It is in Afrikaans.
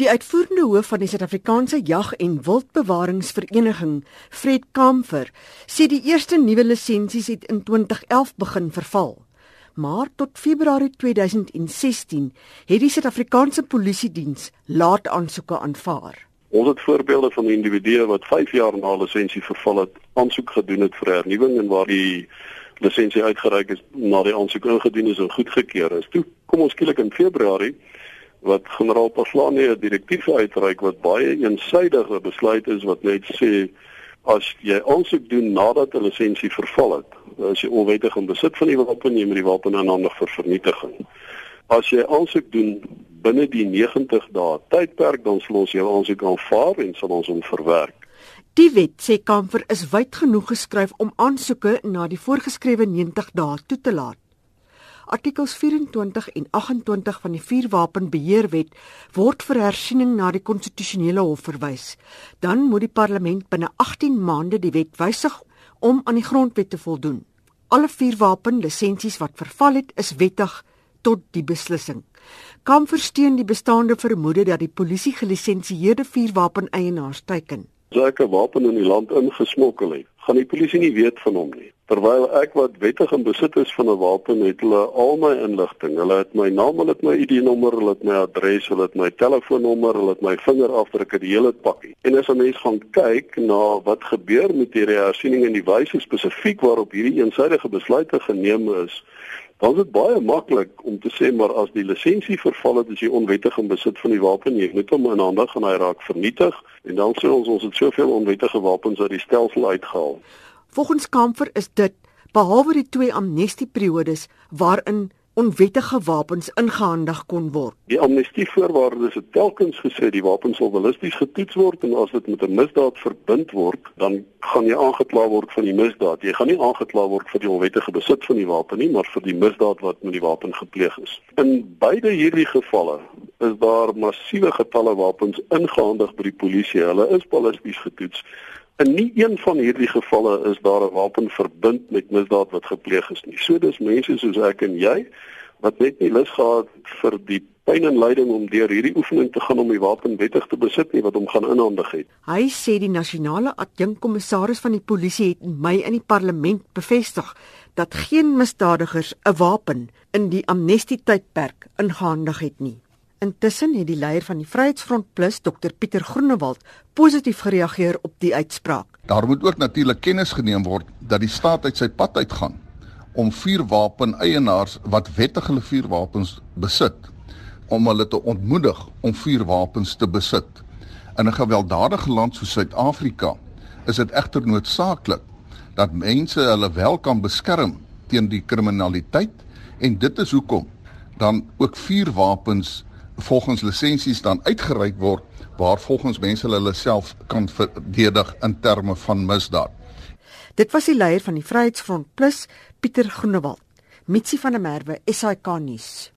Die uitvoerende hoof van die Suid-Afrikaanse Jag- en Wildbewaringsvereniging, Fred Kamfer, sê die eerste nuwe lisensies het in 2011 begin verval. Maar tot Februarie 2016 het die Suid-Afrikaanse Polisie Diens laat aansoeke aanvaar. Ons het voorbeelde van individue wat 5 jaar na lisensie verval het, aansoek gedoen het vir hernuwing en waar die lisensie uitgereik is na die aansoek ingedien is en goedgekeur is. Toe kom ons skielik in Februarie wat generaal Paslane 'n direktief uitreik wat baie eensydige besluit is wat net sê as jy aansoek doen nadat 'n lisensie verval het, as jy onwettig in besit van die wapen neem, die wapen aanhandig vir vernietiging. As jy aansoek doen binne die 90 dae tydperk, dan sal ons jou aansoek aanvaar en sal ons hom verwerk. Die wet sê Kamfer is wyd genoeg geskryf om aansoeke na die voorgeskrewe 90 dae toe te laat. Artikels 24 en 28 van die Vuurwapenbeheerwet word vir hersiening na die konstitusionele hof verwys. Dan moet die parlement binne 18 maande die wet wysig om aan die grondwet te voldoen. Alle vuurwapenlisensies wat verval het, is wettig tot die beslissing. Kan versteen die bestaande vermoede dat die polisie gelisensieerde vuurwapeneienaars teiken. As ek 'n wapen in die land ingesmokkel het, gaan die polisie nie weet van hom nie. Terwyl ek wat wettig in besit is van 'n wapen, het hulle al my inligting. Hulle het my naam, hulle het my ID-nommer, hulle het my adres, hulle het my telefoonnommer, hulle het my vingerafdrukke, die hele pakkie. En as 'n mens gaan kyk na wat gebeur met hierdie hersiening en die wyse spesifiek waarop hierdie eensydige besluite geneem is, dan is dit baie maklik om te sê maar as die lisensie verval het, is jy onwettig in besit van die wapen, jy moet hom in hande gaan hy raak vernietig en dan sê ons ons het soveel onwettige wapens uit die stelsel uitgehaal. Volgens Kamfer is dit behalwe die twee amnestieperiodes waarin onwettige wapens ingehandig kon word. Die amnestievoorwaardes het telkens gesê die wapen sal ballisties getoets word en as dit met 'n misdaad verbind word, dan gaan jy aangekla word van die misdaad. Jy gaan nie aangekla word vir die onwettige besit van die wapen nie, maar vir die misdaad wat met die wapen gepleeg is. In beide hierdie gevalle is daar massiewe getalle wapens ingehandig by die polisie. Hulle is ballisties getoets. In nie een van hierdie gevalle is daar 'n wapen verbind met misdaad wat gepleeg is nie. So dis mense soos ek en jy wat net nie lus gehad vir die pyn en lyding om deur hierdie oefening te gaan om die wapen wettig te besit nie wat hom gaan inhandig het. Hy sê die nasionale adjunkkommissaris van die polisie het Mei in die parlement bevestig dat geen misdadigers 'n wapen in die amnestietydperk ingehandig het nie. Intussen het die leier van die Vryheidsfront Plus, Dr Pieter Groenewald, positief gereageer op die uitspraak. Daar moet ook natuurlik kennis geneem word dat die staat uit sy pad uitgaan om vuurwapen eienaars wat wettig hulle vuurwapens besit om hulle te ontmoedig om vuurwapens te besit. In 'n gewelddadige land soos Suid-Afrika is dit egter noodsaaklik dat mense hulle wel kan beskerm teen die kriminaliteit en dit is hoekom dan ook vuurwapens volgens lisensies dan uitgereik word waar volgens mense hulle self kan verdedig in terme van misdaad. Dit was die leier van die Vryheidsfront Plus, Pieter Groenewald. Mitsi van der Merwe, SAK nuus.